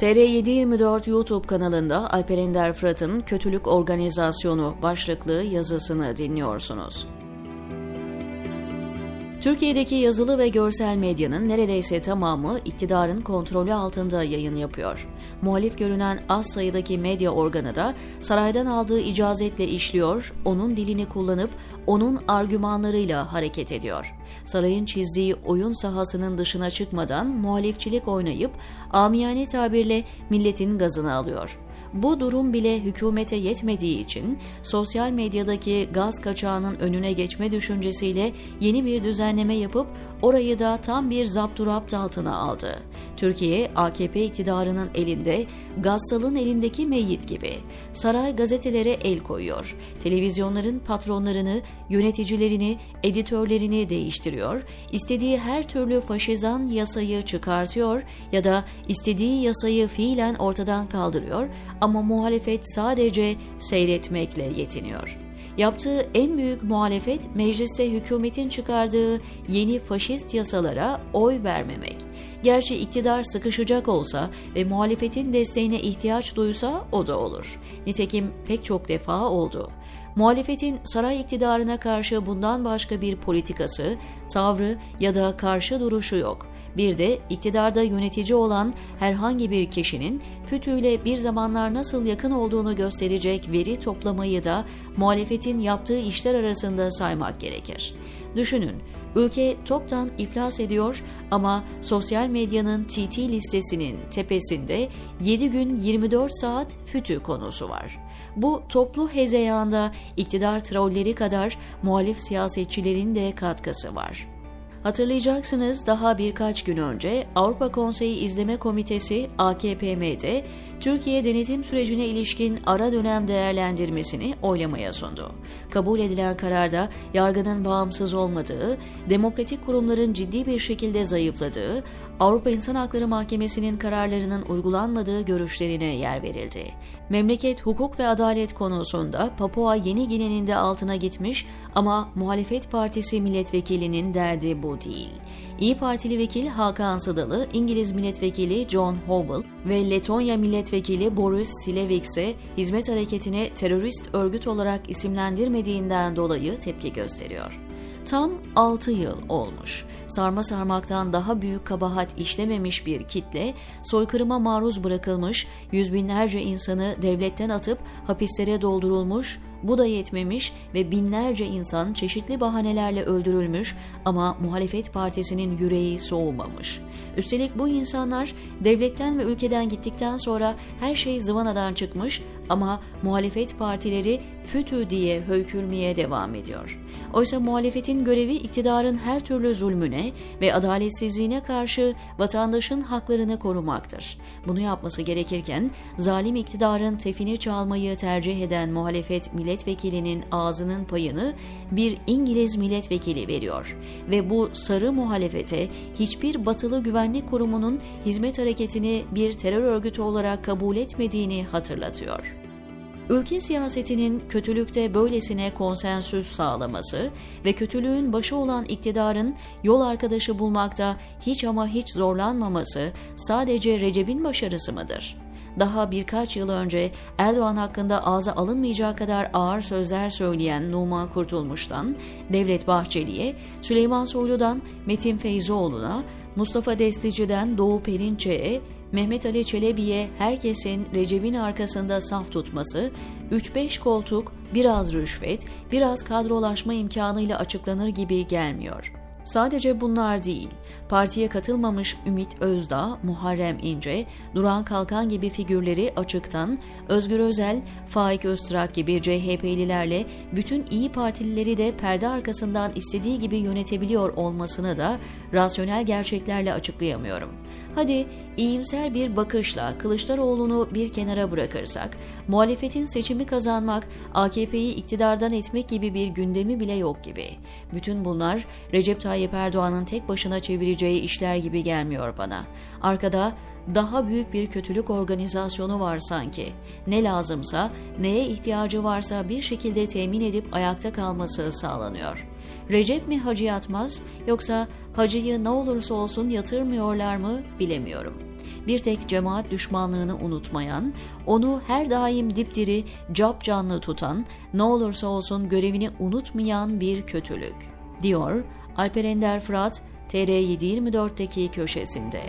TR724 YouTube kanalında Alper Ender Fırat'ın Kötülük Organizasyonu başlıklı yazısını dinliyorsunuz. Türkiye'deki yazılı ve görsel medyanın neredeyse tamamı iktidarın kontrolü altında yayın yapıyor. Muhalif görünen az sayıdaki medya organı da saraydan aldığı icazetle işliyor, onun dilini kullanıp onun argümanlarıyla hareket ediyor. Sarayın çizdiği oyun sahasının dışına çıkmadan muhalifçilik oynayıp amiyane tabirle milletin gazını alıyor. Bu durum bile hükümete yetmediği için sosyal medyadaki gaz kaçağının önüne geçme düşüncesiyle yeni bir düzenleme yapıp orayı da tam bir zapturapt altına aldı. Türkiye AKP iktidarının elinde, Gassal'ın elindeki meyit gibi. Saray gazetelere el koyuyor. Televizyonların patronlarını, yöneticilerini, editörlerini değiştiriyor. İstediği her türlü faşizan yasayı çıkartıyor ya da istediği yasayı fiilen ortadan kaldırıyor ama muhalefet sadece seyretmekle yetiniyor. Yaptığı en büyük muhalefet mecliste hükümetin çıkardığı yeni faşist yasalara oy vermemek. Gerçi iktidar sıkışacak olsa ve muhalefetin desteğine ihtiyaç duysa o da olur. Nitekim pek çok defa oldu. Muhalefetin saray iktidarına karşı bundan başka bir politikası, tavrı ya da karşı duruşu yok. Bir de iktidarda yönetici olan herhangi bir kişinin FETÖ'yle bir zamanlar nasıl yakın olduğunu gösterecek veri toplamayı da muhalefetin yaptığı işler arasında saymak gerekir. Düşünün, ülke toptan iflas ediyor ama sosyal medyanın TT listesinin tepesinde 7 gün 24 saat FETÖ konusu var. Bu toplu hezeyanda iktidar trolleri kadar muhalif siyasetçilerin de katkısı var. Hatırlayacaksınız daha birkaç gün önce Avrupa Konseyi İzleme Komitesi AKPM'de Türkiye denetim sürecine ilişkin ara dönem değerlendirmesini oylamaya sundu. Kabul edilen kararda yargının bağımsız olmadığı, demokratik kurumların ciddi bir şekilde zayıfladığı, Avrupa İnsan Hakları Mahkemesi'nin kararlarının uygulanmadığı görüşlerine yer verildi. Memleket hukuk ve adalet konusunda Papua Yeni Gine'nin de altına gitmiş ama muhalefet partisi milletvekilinin derdi bu değil. İyi Partili vekil Hakan Sıdalı, İngiliz milletvekili John Howell ve Letonya milletvekili Boris Sileviks'e hizmet hareketine terörist örgüt olarak isimlendirmediğinden dolayı tepki gösteriyor. Tam 6 yıl olmuş. Sarma sarmaktan daha büyük kabahat işlememiş bir kitle, soykırıma maruz bırakılmış, yüz binlerce insanı devletten atıp hapislere doldurulmuş, bu da yetmemiş ve binlerce insan çeşitli bahanelerle öldürülmüş ama muhalefet partisinin yüreği soğumamış. Üstelik bu insanlar devletten ve ülkeden gittikten sonra her şey zıvanadan çıkmış ama muhalefet partileri FETÖ diye höykürmeye devam ediyor. Oysa muhalefetin görevi iktidarın her türlü zulmüne ve adaletsizliğine karşı vatandaşın haklarını korumaktır. Bunu yapması gerekirken zalim iktidarın tefini çalmayı tercih eden muhalefet milletvekilinin ağzının payını bir İngiliz milletvekili veriyor. Ve bu sarı muhalefete hiçbir batılı güvenlik kurumunun hizmet hareketini bir terör örgütü olarak kabul etmediğini hatırlatıyor ülke siyasetinin kötülükte böylesine konsensüs sağlaması ve kötülüğün başı olan iktidarın yol arkadaşı bulmakta hiç ama hiç zorlanmaması sadece Recep'in başarısı mıdır? Daha birkaç yıl önce Erdoğan hakkında ağza alınmayacak kadar ağır sözler söyleyen Numan Kurtulmuş'tan, Devlet Bahçeli'ye, Süleyman Soylu'dan Metin Feyzoğlu'na, Mustafa Destici'den Doğu Perinçe'ye, Mehmet Ali Çelebi'ye herkesin Recep'in arkasında saf tutması, 3-5 koltuk, biraz rüşvet, biraz kadrolaşma imkanıyla açıklanır gibi gelmiyor. Sadece bunlar değil, partiye katılmamış Ümit Özdağ, Muharrem İnce, Duran Kalkan gibi figürleri açıktan, Özgür Özel, Faik Öztrak gibi CHP'lilerle bütün iyi Partilileri de perde arkasından istediği gibi yönetebiliyor olmasını da rasyonel gerçeklerle açıklayamıyorum. Hadi iyimser bir bakışla Kılıçdaroğlu'nu bir kenara bırakırsak, muhalefetin seçimi kazanmak, AKP'yi iktidardan etmek gibi bir gündemi bile yok gibi. Bütün bunlar Recep Tayyip Erdoğan'ın tek başına çevireceği işler gibi gelmiyor bana. Arkada daha büyük bir kötülük organizasyonu var sanki. Ne lazımsa, neye ihtiyacı varsa bir şekilde temin edip ayakta kalması sağlanıyor. Recep mi hacı yatmaz yoksa hacıyı ne olursa olsun yatırmıyorlar mı bilemiyorum. bir tek cemaat düşmanlığını unutmayan, onu her daim dipdiri, cap canlı tutan, ne olursa olsun görevini unutmayan bir kötülük, diyor Alper Ender Fırat, TR724'deki köşesinde.